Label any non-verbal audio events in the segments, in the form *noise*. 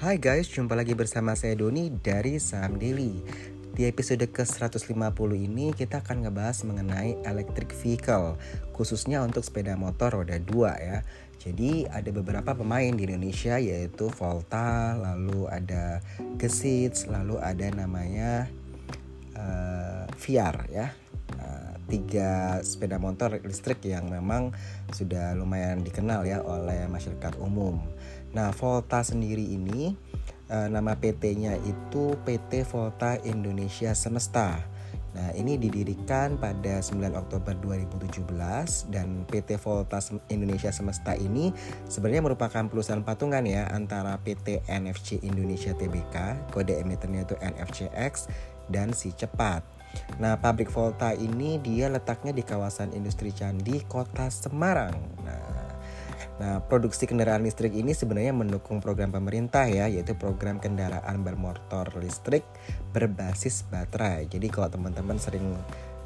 Hai guys, jumpa lagi bersama saya Doni dari Saham Daily. Di episode ke-150 ini kita akan ngebahas mengenai electric vehicle, khususnya untuk sepeda motor roda 2 ya. Jadi ada beberapa pemain di Indonesia yaitu Volta, lalu ada Gesits, lalu ada namanya uh, VR ya. Uh, tiga sepeda motor listrik yang memang sudah lumayan dikenal ya oleh masyarakat umum. Nah, Volta sendiri ini uh, nama PT-nya itu PT Volta Indonesia Semesta. Nah, ini didirikan pada 9 Oktober 2017 dan PT Volta Indonesia Semesta ini sebenarnya merupakan perusahaan patungan ya antara PT NFC Indonesia Tbk, kode emitennya itu NFCX dan Si Cepat. Nah, pabrik Volta ini dia letaknya di kawasan industri Candi, Kota Semarang. Nah, Nah, produksi kendaraan listrik ini sebenarnya mendukung program pemerintah ya, yaitu program kendaraan bermotor listrik berbasis baterai. Jadi kalau teman-teman sering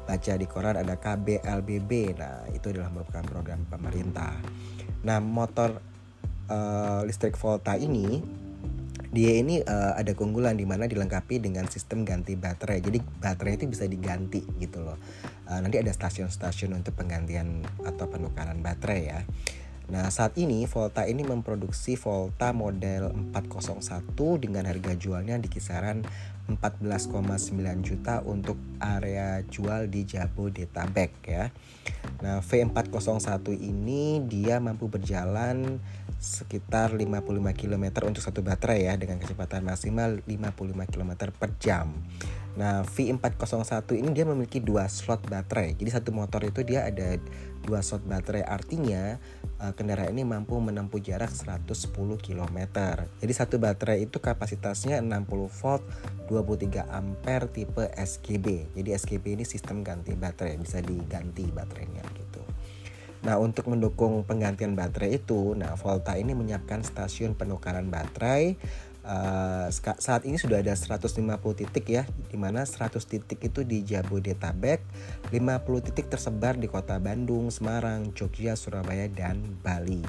baca di koran ada KBLBB, nah itu adalah merupakan program pemerintah. Nah, motor uh, listrik Volta ini dia ini uh, ada keunggulan di mana dilengkapi dengan sistem ganti baterai. Jadi baterai itu bisa diganti gitu loh. Uh, nanti ada stasiun-stasiun untuk penggantian atau penukaran baterai ya. Nah, saat ini Volta ini memproduksi Volta model 401 dengan harga jualnya di kisaran 14,9 juta untuk area jual di Jabodetabek ya. Nah, V401 ini dia mampu berjalan sekitar 55 km untuk satu baterai ya dengan kecepatan maksimal 55 km per jam. Nah, V401 ini dia memiliki dua slot baterai. Jadi satu motor itu dia ada dua slot baterai. Artinya uh, kendaraan ini mampu menempuh jarak 110 km. Jadi satu baterai itu kapasitasnya 60 volt 23 ampere tipe SGB. Jadi SGB ini sistem ganti baterai, bisa diganti baterainya gitu. Nah, untuk mendukung penggantian baterai itu, nah Volta ini menyiapkan stasiun penukaran baterai Uh, saat ini sudah ada 150 titik ya, di mana 100 titik itu di Jabodetabek, 50 titik tersebar di kota Bandung, Semarang, Jogja, Surabaya, dan Bali.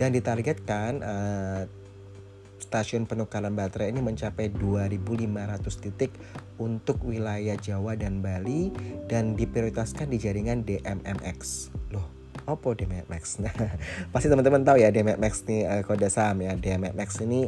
Dan ditargetkan uh, stasiun penukaran baterai ini mencapai 2.500 titik untuk wilayah Jawa dan Bali dan diprioritaskan di jaringan DMMX. Loh, apa DMMX? *laughs* Nah, pasti teman-teman tahu ya DMMX ini uh, kode saham ya. DMMX ini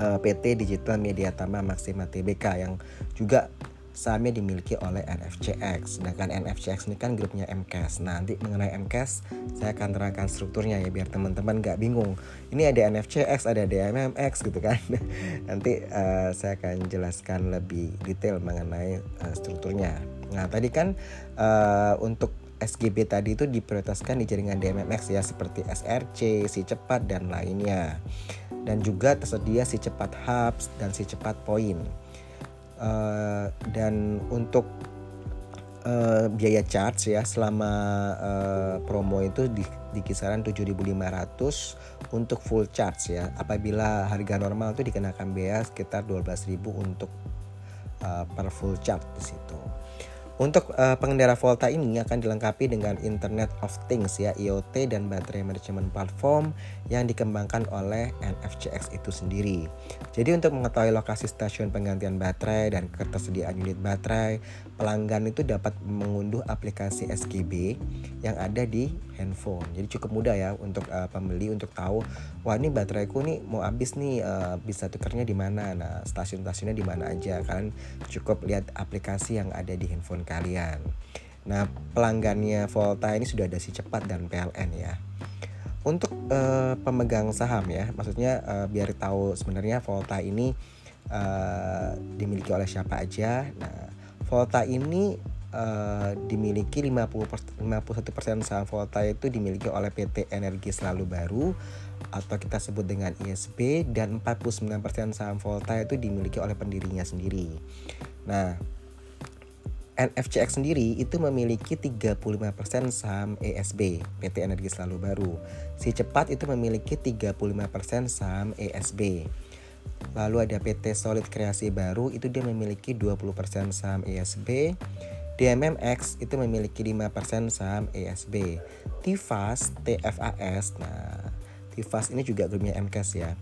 eh, PT Digital Media Tama Maksima Tbk yang juga sahamnya dimiliki oleh NFCX. Sedangkan NFCX ini kan grupnya MCAS. Nah, nanti mengenai MCAS saya akan terangkan strukturnya ya biar teman-teman nggak bingung. Ini ada NFCX, ada DMMX gitu kan. *laughs* nanti uh, saya akan jelaskan lebih detail mengenai uh, strukturnya. Nah, tadi kan uh, untuk SGB tadi itu diprioritaskan di jaringan DMMX ya seperti SRC, si cepat dan lainnya dan juga tersedia si cepat hubs dan si cepat poin uh, dan untuk uh, biaya charge ya selama uh, promo itu di, di kisaran 7.500 untuk full charge ya apabila harga normal itu dikenakan biaya sekitar 12.000 untuk uh, per full charge di situ. Untuk uh, pengendara Volta ini akan dilengkapi dengan Internet of Things ya IoT dan baterai management platform yang dikembangkan oleh NFCX itu sendiri. Jadi untuk mengetahui lokasi stasiun penggantian baterai dan ketersediaan unit baterai, pelanggan itu dapat mengunduh aplikasi SGB yang ada di handphone. Jadi cukup mudah ya untuk uh, pembeli untuk tahu wah ini bateraiku nih mau habis nih uh, bisa tukernya di mana. Nah, stasiun-stasiunnya di mana aja. Kalian cukup lihat aplikasi yang ada di handphone kalian. Nah, pelanggannya Volta ini sudah ada si cepat dan PLN ya. Untuk uh, pemegang saham ya, maksudnya uh, biar tahu sebenarnya Volta ini uh, dimiliki oleh siapa aja. Nah, Volta ini uh, dimiliki 50 51% saham Volta itu dimiliki oleh PT Energi Selalu Baru atau kita sebut dengan ISB dan 49% saham Volta itu dimiliki oleh pendirinya sendiri. Nah, NFCX sendiri itu memiliki 35% saham ESB, PT Energi Selalu Baru. Si Cepat itu memiliki 35% saham ESB. Lalu ada PT Solid Kreasi Baru itu dia memiliki 20% saham ESB. DMMX itu memiliki 5% saham ESB. Tifas, TFAS, nah Tifas ini juga grupnya MKS ya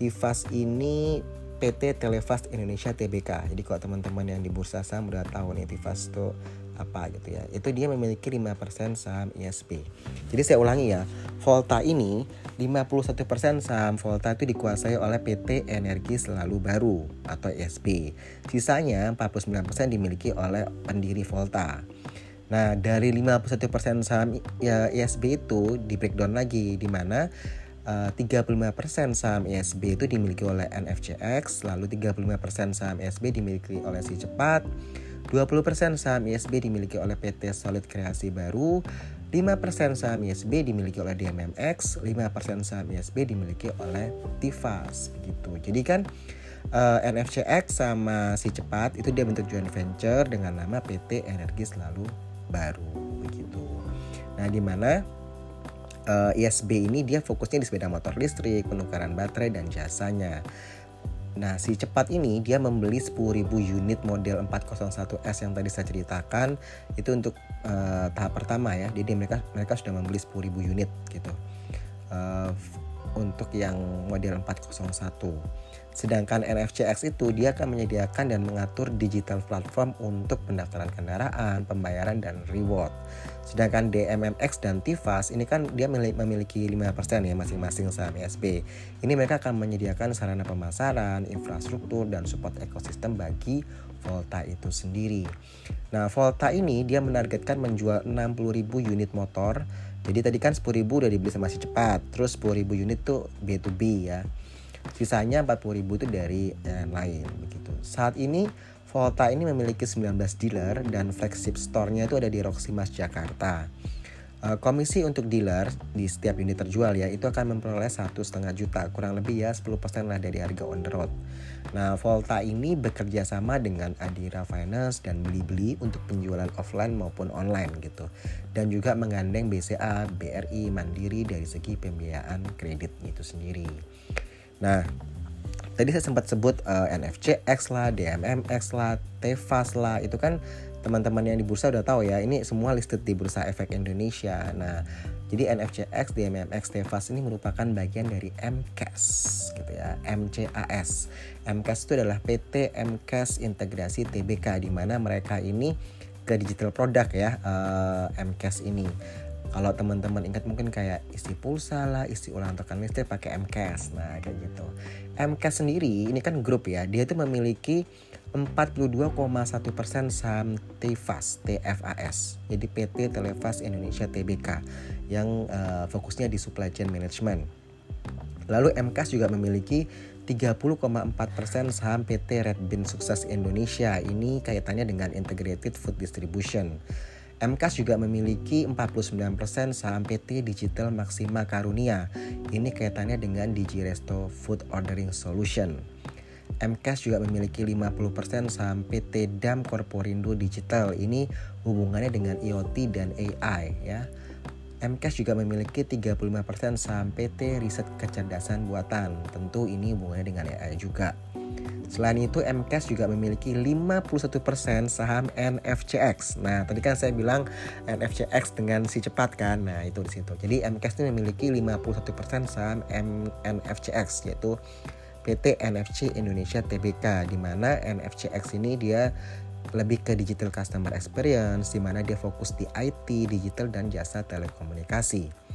Tifas ini PT Telefast Indonesia Tbk. Jadi kalau teman-teman yang di bursa saham udah tahu nih Tifas itu apa gitu ya. Itu dia memiliki 5% saham ISP. Jadi saya ulangi ya, Volta ini 51% saham Volta itu dikuasai oleh PT Energi Selalu Baru atau ISP. Sisanya 49% dimiliki oleh pendiri Volta. Nah, dari 51% saham ya, ISB itu di breakdown lagi di mana uh, 35% saham ISB itu dimiliki oleh NFCX, lalu 35% saham ISB dimiliki oleh Si Cepat, 20% saham ISB dimiliki oleh PT Solid Kreasi Baru, 5% saham ISB dimiliki oleh DMMX, 5% saham ISB dimiliki oleh Tifas begitu. Jadi kan uh, eh, NFCX sama Si Cepat itu dia bentuk joint venture dengan nama PT Energi Selalu Baru begitu. Nah, di mana uh, eh, ISB ini dia fokusnya di sepeda motor listrik, penukaran baterai dan jasanya. Nah, si cepat ini dia membeli 10.000 unit model 401S yang tadi saya ceritakan itu untuk uh, tahap pertama ya. Jadi mereka mereka sudah membeli 10.000 unit gitu. Uh, untuk yang model 401. Sedangkan NFCX itu dia akan menyediakan dan mengatur digital platform untuk pendaftaran kendaraan, pembayaran dan reward. Sedangkan DMMX dan Tifas ini kan dia memiliki 5% ya masing-masing saham ESB. Ini mereka akan menyediakan sarana pemasaran, infrastruktur dan support ekosistem bagi Volta itu sendiri. Nah, Volta ini dia menargetkan menjual 60.000 unit motor. Jadi tadi kan 10.000 udah dibeli sama si cepat, terus 10.000 unit tuh B2B ya. Sisanya 40.000 itu dari yang lain begitu. Saat ini Volta ini memiliki 19 dealer dan flagship store-nya itu ada di Roxy Mas Jakarta. Eh, komisi untuk dealer di setiap unit terjual ya itu akan memperoleh satu setengah juta kurang lebih ya 10% lah dari harga on the road. Nah Volta ini bekerja sama dengan Adira Finance dan beli-beli untuk penjualan offline maupun online gitu dan juga menggandeng BCA, BRI, Mandiri dari segi pembiayaan kredit itu sendiri. Nah, tadi saya sempat sebut uh, eh, NFCX lah, DMMX lah, Tefas lah, itu kan teman-teman yang di bursa udah tahu ya, ini semua listed di Bursa Efek Indonesia. Nah, jadi NFCX, DMMX, Tefas ini merupakan bagian dari MCAS gitu ya, MCAS. MCAS itu adalah PT MCAS Integrasi TBK di mana mereka ini ke digital product ya, uh, MCAS ini kalau teman-teman ingat mungkin kayak isi pulsa lah, isi ulang tekan listrik pakai MCAS. Nah, kayak gitu. MCAS sendiri ini kan grup ya, dia itu memiliki 42,1% saham TFAS, TFAS. Jadi PT Telefas Indonesia Tbk yang uh, fokusnya di supply chain management. Lalu MCAS juga memiliki 30,4% saham PT Red Bean Sukses Indonesia. Ini kaitannya dengan Integrated Food Distribution. MKAS juga memiliki 49% saham PT Digital Maxima Karunia. Ini kaitannya dengan Digiresto Food Ordering Solution. MKAS juga memiliki 50% saham PT Dam Corporindo Digital. Ini hubungannya dengan IoT dan AI ya. MKAS juga memiliki 35% saham PT Riset Kecerdasan Buatan. Tentu ini hubungannya dengan AI juga. Selain itu MCAS juga memiliki 51% saham NFCX. Nah, tadi kan saya bilang NFCX dengan si cepat kan. Nah, itu di situ. Jadi MCAS ini memiliki 51% saham NFCX yaitu PT NFC Indonesia Tbk di mana NFCX ini dia lebih ke digital customer experience di mana dia fokus di IT, digital dan jasa telekomunikasi.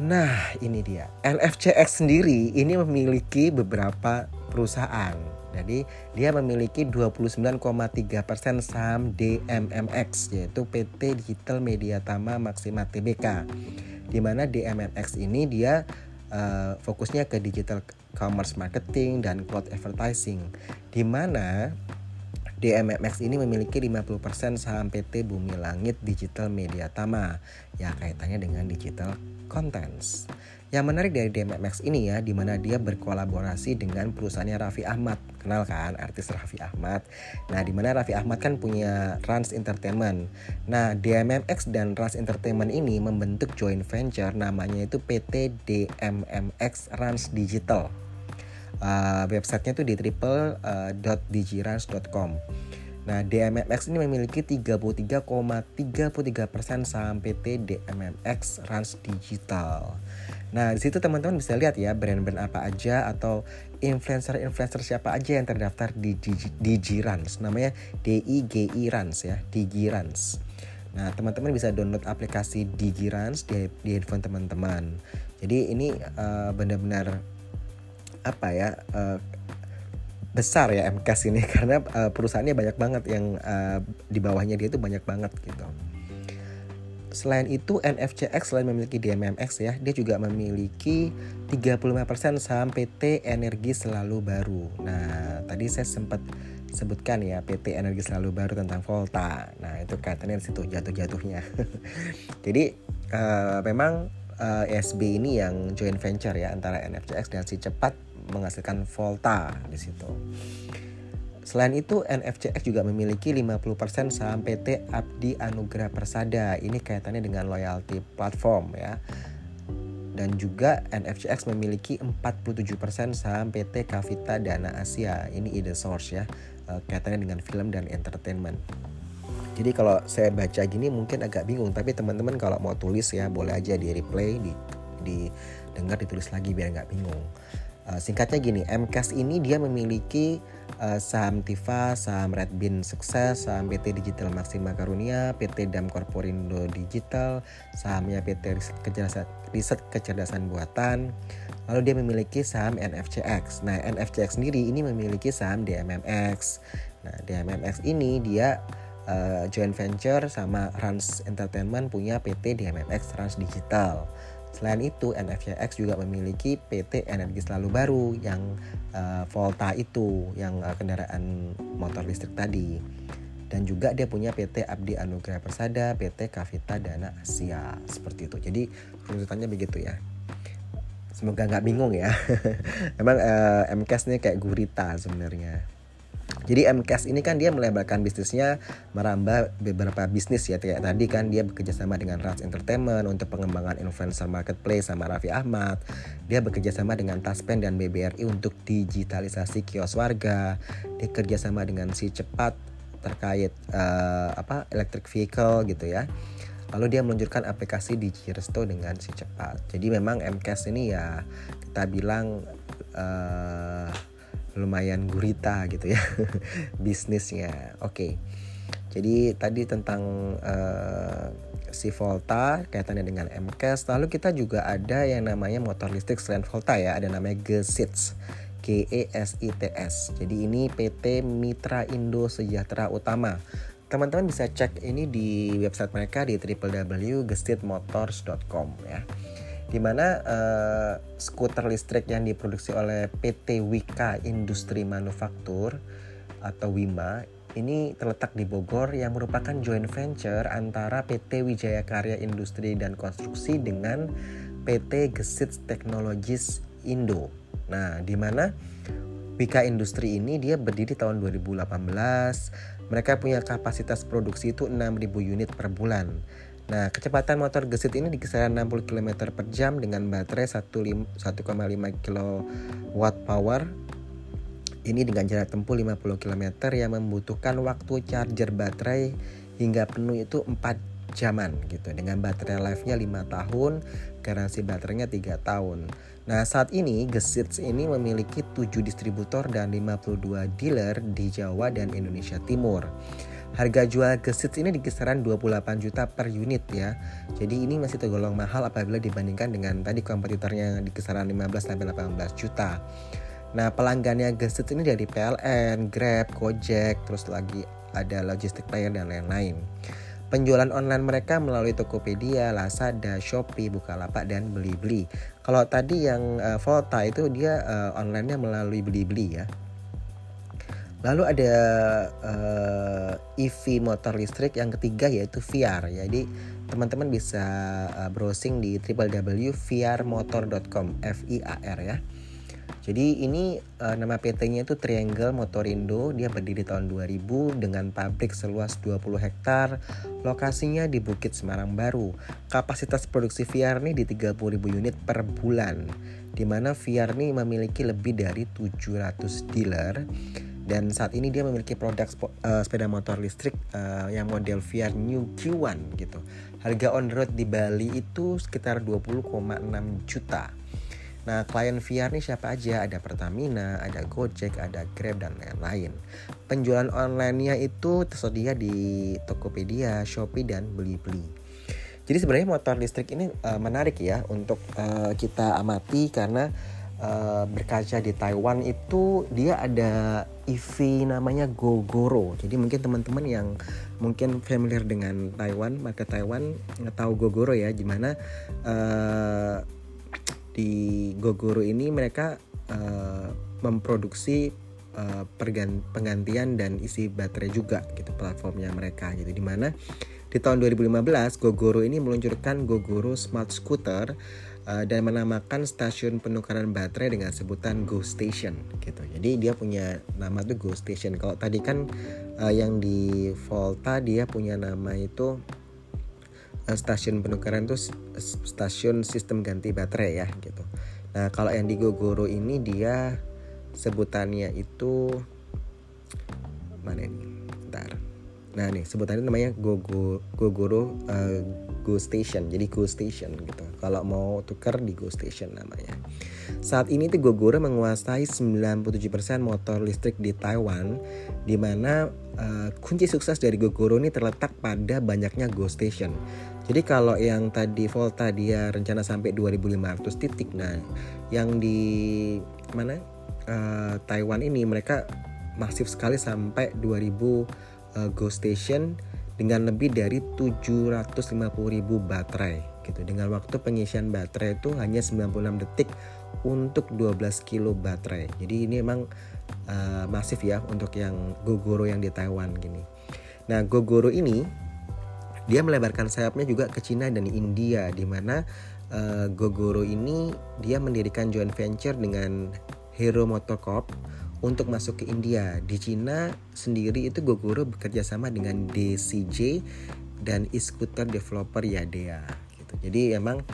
Nah, ini dia. NFCX sendiri ini memiliki beberapa perusahaan. Jadi dia memiliki 29,3% saham DMMX yaitu PT Digital Media Tama Maksima Tbk. Di mana DMMX ini dia uh, fokusnya ke digital commerce marketing dan cloud advertising. Di mana DMMX ini memiliki 50% saham PT Bumi Langit Digital Media Tama ya kaitannya dengan digital contents. Yang menarik dari DMMX ini ya, di mana dia berkolaborasi dengan perusahaannya Raffi Ahmad. Kenal kan artis Raffi Ahmad? Nah, di mana Raffi Ahmad kan punya Rans Entertainment. Nah, DMMX dan Rans Entertainment ini membentuk joint venture namanya itu PT DMMX Rans Digital uh, websitenya tuh di triple.digirans.com. Nah, DMMX ini memiliki 33,33% saham PT DMMX Rans Digital. Nah, di situ teman-teman bisa lihat ya brand-brand apa aja atau influencer-influencer siapa aja yang terdaftar di Digirans. Namanya DIGI Rans ya, Digirans. Nah, teman-teman bisa download aplikasi Digirans di, di handphone teman-teman. Jadi ini uh, benar-benar apa ya? Uh, besar ya MKS ini *laughs* karena uh, perusahaannya banyak banget yang uh, di bawahnya dia itu banyak banget gitu. Selain itu NFCX selain memiliki DMMX ya, dia juga memiliki 35% saham PT Energi Selalu Baru. Nah, tadi saya sempat sebutkan ya PT Energi Selalu Baru tentang Volta. Nah, itu kaitannya di situ jatuh-jatuhnya. *laughs* Jadi uh, memang uh, SB ini yang joint venture ya antara NFCX dan si cepat menghasilkan Volta di situ. Selain itu, NFCX juga memiliki 50% saham PT Abdi Anugrah Persada. Ini kaitannya dengan loyalty platform ya. Dan juga NFCX memiliki 47% saham PT Kavita Dana Asia. Ini ide source ya. Eh, kaitannya dengan film dan entertainment. Jadi kalau saya baca gini mungkin agak bingung, tapi teman-teman kalau mau tulis ya boleh aja di replay, di, di dengar ditulis lagi biar nggak bingung. Uh, singkatnya gini, MCAS ini dia memiliki uh, saham Tifa, saham Red Bean Sukses, saham PT Digital Maxima Karunia, PT Dam Corporindo Digital, sahamnya PT Riset Kecerdasan, Riset Kecerdasan Buatan. Lalu dia memiliki saham NFCX. Nah, NFCX sendiri ini memiliki saham DMMX. Nah, DMMX ini dia uh, joint venture sama Rans Entertainment punya PT DMMX Rans Digital. Selain itu, NFCX juga memiliki PT Energi Selalu Baru yang uh, Volta itu, yang uh, kendaraan motor listrik tadi. Dan juga dia punya PT Abdi Anugrah Persada, PT Kavita Dana Asia, seperti itu. Jadi runutannya begitu ya. Semoga nggak bingung ya. *laughs* Emang uh, MCAS ini kayak gurita sebenarnya. Jadi MCAS ini kan dia melebarkan bisnisnya merambah beberapa bisnis ya kayak tadi kan dia bekerja sama dengan Rans Entertainment untuk pengembangan influencer marketplace sama Raffi Ahmad. Dia bekerja sama dengan Taspen dan BBRI untuk digitalisasi kios warga. Dia kerja sama dengan si cepat terkait uh, apa electric vehicle gitu ya. Lalu dia meluncurkan aplikasi di Resto dengan si cepat. Jadi memang MCAS ini ya kita bilang uh, lumayan gurita gitu ya *laughs* bisnisnya. Oke. Okay. jadi tadi tentang uh, si Volta kaitannya dengan MCAS lalu kita juga ada yang namanya motor listrik selain Volta ya. Ada namanya Gesits. GESITS jadi ini PT Mitra Indo Sejahtera Utama. Teman-teman bisa cek ini di website mereka di www.gesitmotors.com ya di mana uh, skuter listrik yang diproduksi oleh PT Wika Industri Manufaktur atau Wima ini terletak di Bogor yang merupakan joint venture antara PT Wijaya Karya Industri dan Konstruksi dengan PT Gesit Technologies Indo. Nah, di mana Wika Industri ini dia berdiri tahun 2018. Mereka punya kapasitas produksi itu 6.000 unit per bulan. Nah, kecepatan motor gesit ini di kisaran 60 km per jam dengan baterai 1,5 kW power. Ini dengan jarak tempuh 50 km yang membutuhkan waktu charger baterai hingga penuh itu 4 jaman gitu. Dengan baterai life-nya 5 tahun, garansi baterainya 3 tahun. Nah, saat ini Gesits ini memiliki 7 distributor dan 52 dealer di Jawa dan Indonesia Timur. Harga jual gesit ini di kisaran 28 juta per unit ya. Jadi ini masih tergolong mahal apabila dibandingkan dengan tadi kompetitornya di kisaran 15 sampai 18 juta. Nah, pelanggannya gesit ini dari PLN, Grab, Gojek, terus lagi ada logistik player dan lain-lain. Penjualan online mereka melalui Tokopedia, Lazada, Shopee, Bukalapak dan Blibli. Kalau tadi yang uh, Volta itu dia uh, online-nya melalui Blibli ya. Lalu ada uh, eh, EV motor listrik yang ketiga yaitu VR. Jadi teman-teman bisa uh, browsing di www.vrmotor.com F I A R ya. Jadi ini uh, nama PT-nya itu Triangle Motorindo. Dia berdiri tahun 2000 dengan pabrik seluas 20 hektar. Lokasinya di Bukit Semarang Baru. Kapasitas produksi VR nih di 30.000 unit per bulan. Di mana VR nih memiliki lebih dari 700 dealer dan saat ini dia memiliki produk uh, sepeda motor listrik uh, yang model VR New Q1 gitu. Harga on road di Bali itu sekitar 20,6 juta. Nah, klien VR ini siapa aja? Ada Pertamina, ada Gojek, ada Grab dan lain-lain. Penjualan online-nya itu tersedia di Tokopedia, Shopee dan Blibli. Jadi sebenarnya motor listrik ini uh, menarik ya untuk uh, kita amati karena uh, berkaca di Taiwan itu dia ada EV namanya Gogoro. Jadi mungkin teman-teman yang mungkin familiar dengan Taiwan, maka Taiwan tahu Gogoro ya, gimana uh, di Gogoro ini mereka uh, memproduksi uh, penggantian dan isi baterai juga gitu platformnya mereka gitu di mana di tahun 2015 Gogoro ini meluncurkan Gogoro Smart Scooter uh, dan menamakan stasiun penukaran baterai dengan sebutan Go Station gitu. Jadi dia punya nama tuh Go Station. Kalau tadi kan uh, yang di Volta dia punya nama itu uh, stasiun penukaran tuh stasiun sistem ganti baterai ya gitu. Nah, kalau yang di Gogoro ini dia sebutannya itu mana ini? Bentar. Nah, nih sebutannya namanya Gogo Gogoro uh, Go Station. Jadi Go Station gitu. Kalau mau tuker di Go Station namanya. Saat ini tuh Gogoro menguasai 97% motor listrik di Taiwan di mana uh, kunci sukses dari Gogoro ini terletak pada banyaknya Go Station. Jadi kalau yang tadi Volta dia rencana sampai 2500 titik. Nah, yang di mana? Uh, Taiwan ini mereka masif sekali sampai 2000 uh, Go Station dengan lebih dari 750.000 baterai gitu. Dengan waktu pengisian baterai itu hanya 96 detik untuk 12 kilo baterai. Jadi ini emang uh, masif ya untuk yang Gogoro yang di Taiwan gini. Nah, Gogoro ini dia melebarkan sayapnya juga ke Cina dan India di mana uh, Gogoro ini dia mendirikan joint venture dengan Hero Motor Corp untuk masuk ke India. Di Cina sendiri itu Gogoro bekerja sama dengan DCJ dan e-scooter developer Yadea gitu. Jadi emang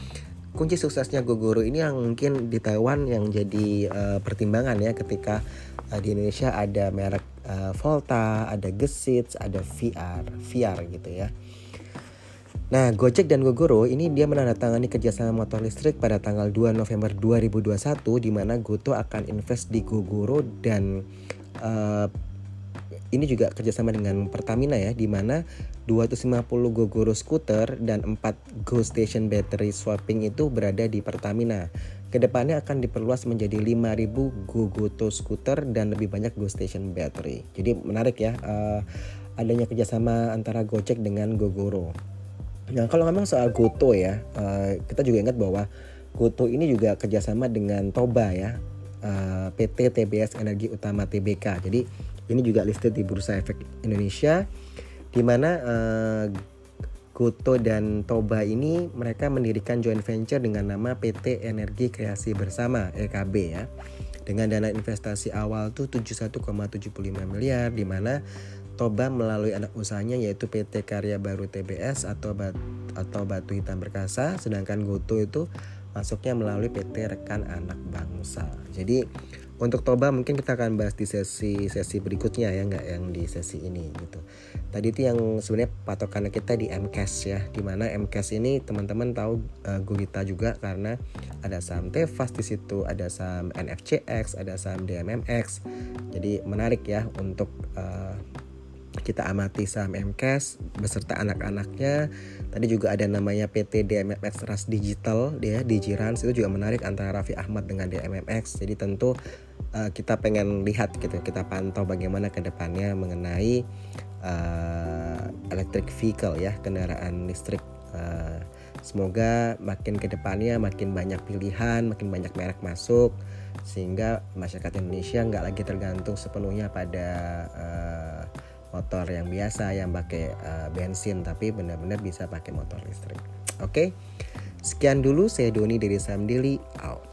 kunci suksesnya Gogoro ini yang mungkin di Taiwan yang jadi uh, pertimbangan ya ketika uh, di Indonesia ada merek uh, Volta, ada Gesits, ada VR, VR gitu ya. Nah, Gojek dan Gogoro ini dia menandatangani kerjasama motor listrik pada tanggal 2 November 2021 di mana Goto akan invest di Gogoro dan uh, ini juga kerjasama dengan Pertamina ya di mana 250 Gogoro scooter dan 4 Go Station battery swapping itu berada di Pertamina. Ke depannya akan diperluas menjadi 5000 Gogoto scooter dan lebih banyak Go Station battery. Jadi menarik ya uh, adanya kerjasama antara Gojek dengan Gogoro. Nah kalau memang soal Goto ya, uh, kita juga ingat bahwa Goto ini juga kerjasama dengan Toba ya, uh, eh, PT TBS Energi Utama TBK. Jadi ini juga listed di Bursa Efek Indonesia, di mana uh, Goto dan Toba ini mereka mendirikan joint venture dengan nama PT Energi Kreasi Bersama (EKB) ya. Dengan dana investasi awal tuh 71,75 miliar di mana Toba melalui anak usahanya yaitu PT Karya Baru TBS atau bat, atau Batu Hitam Perkasa, sedangkan Goto itu masuknya melalui PT Rekan Anak Bangsa. Jadi untuk Toba mungkin kita akan bahas di sesi sesi berikutnya ya nggak yang di sesi ini gitu. Tadi itu yang sebenarnya patokan kita di MCAS ya, di mana MCAS ini teman-teman tahu uh, gurita juga karena ada saham Tefas di situ, ada saham NFCX, ada saham DMMX. Jadi menarik ya untuk uh, kita amati saham MCAS beserta anak-anaknya. Tadi juga ada namanya PT DMMX Ras Digital dia Digirans itu juga menarik antara Raffi Ahmad dengan DMMX. Jadi tentu uh, kita pengen lihat gitu, kita pantau bagaimana ke depannya mengenai uh, electric vehicle ya, kendaraan listrik uh, semoga makin ke depannya makin banyak pilihan, makin banyak merek masuk sehingga masyarakat Indonesia nggak lagi tergantung sepenuhnya pada uh, motor yang biasa yang pakai uh, bensin tapi benar-benar bisa pakai motor listrik. Oke. Okay? Sekian dulu saya Doni dari Sam Daily out.